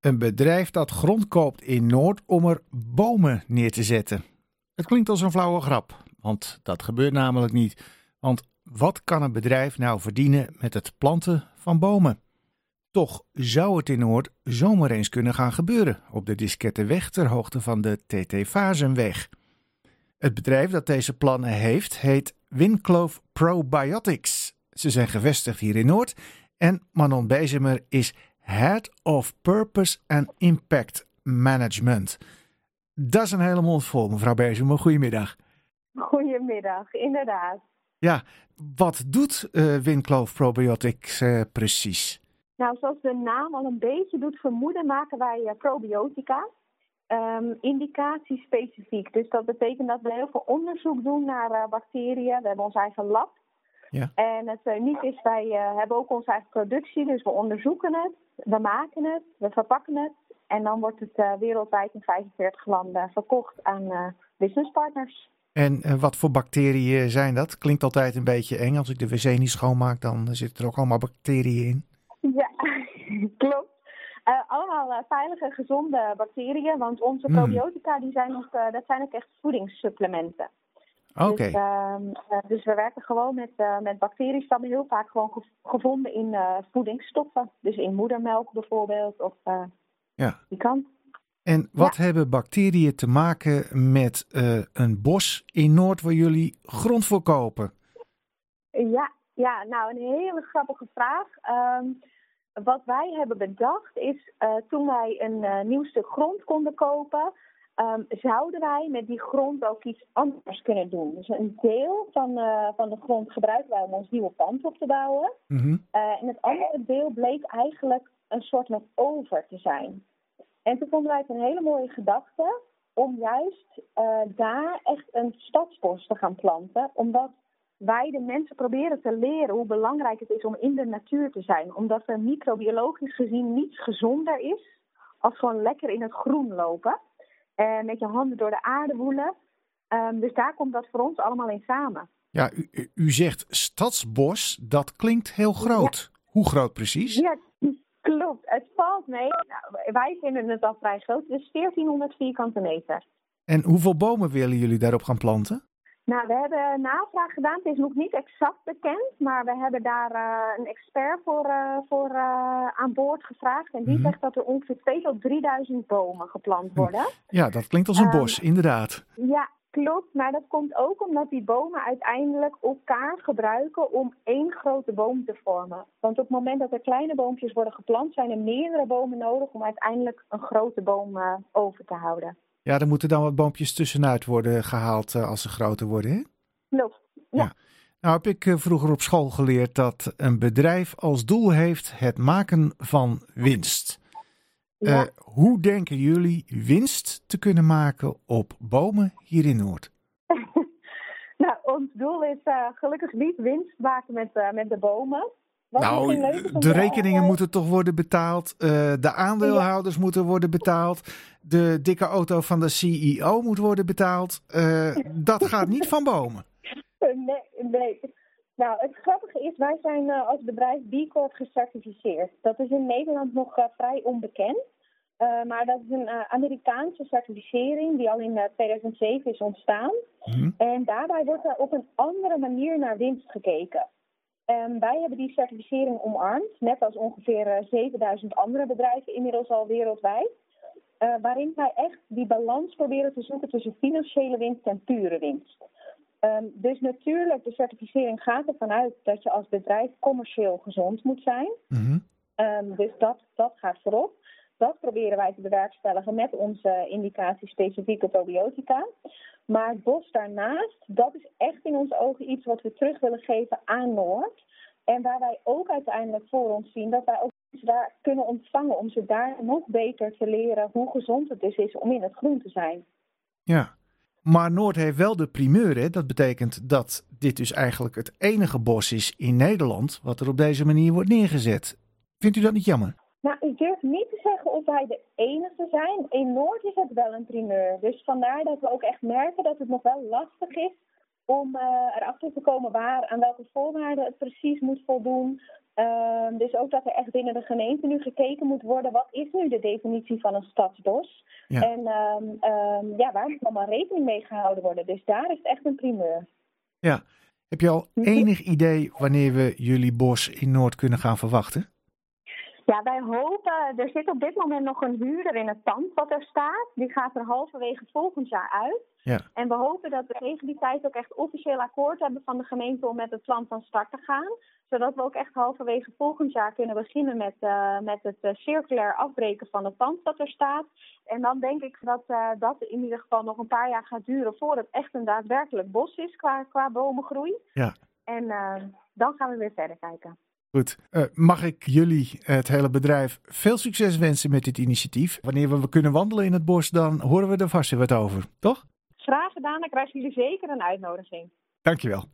Een bedrijf dat grond koopt in Noord om er bomen neer te zetten. Het klinkt als een flauwe grap, want dat gebeurt namelijk niet. Want wat kan een bedrijf nou verdienen met het planten van bomen? Toch zou het in Noord zomaar eens kunnen gaan gebeuren op de Diskettenweg ter hoogte van de TT Vazenweg. Het bedrijf dat deze plannen heeft heet Winclove Probiotics. Ze zijn gevestigd hier in Noord en Manon Bezemer is Head of Purpose and Impact Management. Dat is een hele mond vol, mevrouw Bezemer. Goedemiddag. Goedemiddag, inderdaad. Ja, wat doet uh, Winclove Probiotics uh, precies? Nou, zoals de naam al een beetje doet vermoeden, maken wij uh, probiotica. Um, indicatie specifiek. Dus dat betekent dat we heel veel onderzoek doen naar bacteriën. We hebben ons eigen lab. Ja. En het uniek is, wij hebben ook onze eigen productie. Dus we onderzoeken het, we maken het, we verpakken het. En dan wordt het wereldwijd in 45 landen verkocht aan businesspartners. En wat voor bacteriën zijn dat? Klinkt altijd een beetje eng. Als ik de wc niet schoonmaak, dan zitten er ook allemaal bacteriën in. Ja, klopt. Uh, allemaal uh, veilige, gezonde bacteriën. Want onze mm. probiotica die zijn ook, dat zijn ook echt voedingssupplementen. Oké. Dus, ehm, dus, we werken gewoon met, met bacteriestammen heel vaak gewoon gevonden in voedingsstoffen. Dus in moedermelk bijvoorbeeld of ja. die kant. En wat hebben bacteriën te maken met uh, een bos in Noord waar jullie grond voor kopen? Ja, ja nou een hele grappige vraag. Um, wat wij hebben bedacht is, uh, toen wij een uh, nieuw stuk grond konden kopen, um, zouden wij met die grond ook iets anders kunnen doen. Dus een deel van, van de grond gebruiken wij om ons nieuwe pand op te bouwen. Mm -hmm. en het andere deel bleek eigenlijk een soort van over te zijn. En toen vonden wij het een hele mooie gedachte om juist uh, daar echt een stadsbos te gaan planten. Omdat wij de mensen proberen te leren hoe belangrijk het is om in de natuur te zijn. Omdat er microbiologisch gezien niets gezonder is als gewoon lekker in het groen lopen. En met je handen door de aarde woelen. Um, dus daar komt dat voor ons allemaal in samen. Ja, u, u zegt stadsbos, dat klinkt heel groot. Ja. Hoe groot precies? Ja, Klopt, het valt mee. Nou, wij vinden het al vrij groot, dus 1400 vierkante meter. En hoeveel bomen willen jullie daarop gaan planten? Nou, we hebben navraag gedaan. Het is nog niet exact bekend, maar we hebben daar uh, een expert voor, uh, voor uh, aan boord gevraagd. En die mm -hmm. zegt dat er ongeveer 2 tot 3000 bomen geplant worden. Ja, dat klinkt als een bos, um, inderdaad. Ja, Klopt, maar dat komt ook omdat die bomen uiteindelijk elkaar gebruiken om één grote boom te vormen. Want op het moment dat er kleine boompjes worden geplant, zijn er meerdere bomen nodig om uiteindelijk een grote boom over te houden. Ja, er moeten dan wat boompjes tussenuit worden gehaald uh, als ze groter worden, hè? Klopt, ja. ja. Nou heb ik uh, vroeger op school geleerd dat een bedrijf als doel heeft het maken van winst. Ja. Uh, hoe denken jullie winst te kunnen maken op bomen hier in Noord? nou, ons doel is uh, gelukkig niet winst maken met, uh, met de bomen. Wat nou, de rekeningen moeten toch worden betaald. de aandeelhouders ja. moeten worden betaald. De dikke auto van de CEO moet worden betaald. dat gaat niet van bomen. Nee, nee. Nou, het grappige is, wij zijn uh, als bedrijf B Corp gecertificeerd. Dat is in Nederland nog vrij onbekend. Maar dat is een Amerikaanse certificering die al in 2007 is ontstaan. Mm-hmm. En daarbij wordt er op een andere manier naar winst gekeken. En wij hebben die certificering omarmd, net als ongeveer 7000 andere bedrijven inmiddels al wereldwijd. waarin wij echt die balans proberen te zoeken tussen financiële winst en pure winst. Um, dus natuurlijk, de certificering gaat ervan uit dat je als bedrijf commercieel gezond moet zijn. Mm-hmm. Um, dus dat, dat gaat voorop. Dat proberen wij te bewerkstelligen met onze indicatie-specifieke probiotica. Maar het bos daarnaast, dat is echt in onze ogen iets wat we terug willen geven aan Noord. En waar wij ook uiteindelijk voor ons zien dat wij ook mensen daar kunnen ontvangen om ze daar nog beter te leren hoe gezond het dus is om in het groen te zijn. Ja, maar Noord heeft wel de primeur. Hè? Dat betekent dat dit dus eigenlijk het enige bos is in Nederland wat er op deze manier wordt neergezet. Vindt u dat niet jammer? Nou, ik durf niet te zeggen of wij de enige zijn. In Noord is het wel een primeur. Dus vandaar dat we ook echt merken dat het nog wel lastig is om uh, erachter te komen waar, aan welke voorwaarden het precies moet voldoen. Ehm, dus ook dat er echt binnen de gemeente nu gekeken moet worden, wat is nu de definitie van een stadsbos? Ja. En ehm, ehm, ja, waar moet allemaal rekening mee gehouden worden? Dus daar is het echt een primeur. Ja. Heb je al Mhm. enig idee wanneer we jullie bos in Noord kunnen gaan verwachten? Ja, wij hopen, er zit op dit moment nog een huurder in het pand wat er staat. Die gaat er halverwege volgend jaar uit. Ja. En we hopen dat we tegen die tijd ook echt officieel akkoord hebben van de gemeente om met het plan van start te gaan. Zodat we ook echt halverwege volgend jaar kunnen beginnen met, eh, met het eh, circulair afbreken van het pand dat er staat. En dan denk ik dat eh, dat in ieder geval nog een paar jaar gaat duren voordat het echt een daadwerkelijk bos is qua, qua bomengroei. Ja. En dan gaan we weer verder kijken. Goed. Eh, mag ik jullie, het hele bedrijf, veel succes wensen met dit initiatief? Wanneer we kunnen wandelen in het bos, dan horen we er vast weer wat over, toch? Graag gedaan, dan krijgen jullie zeker een uitnodiging. Dankjewel.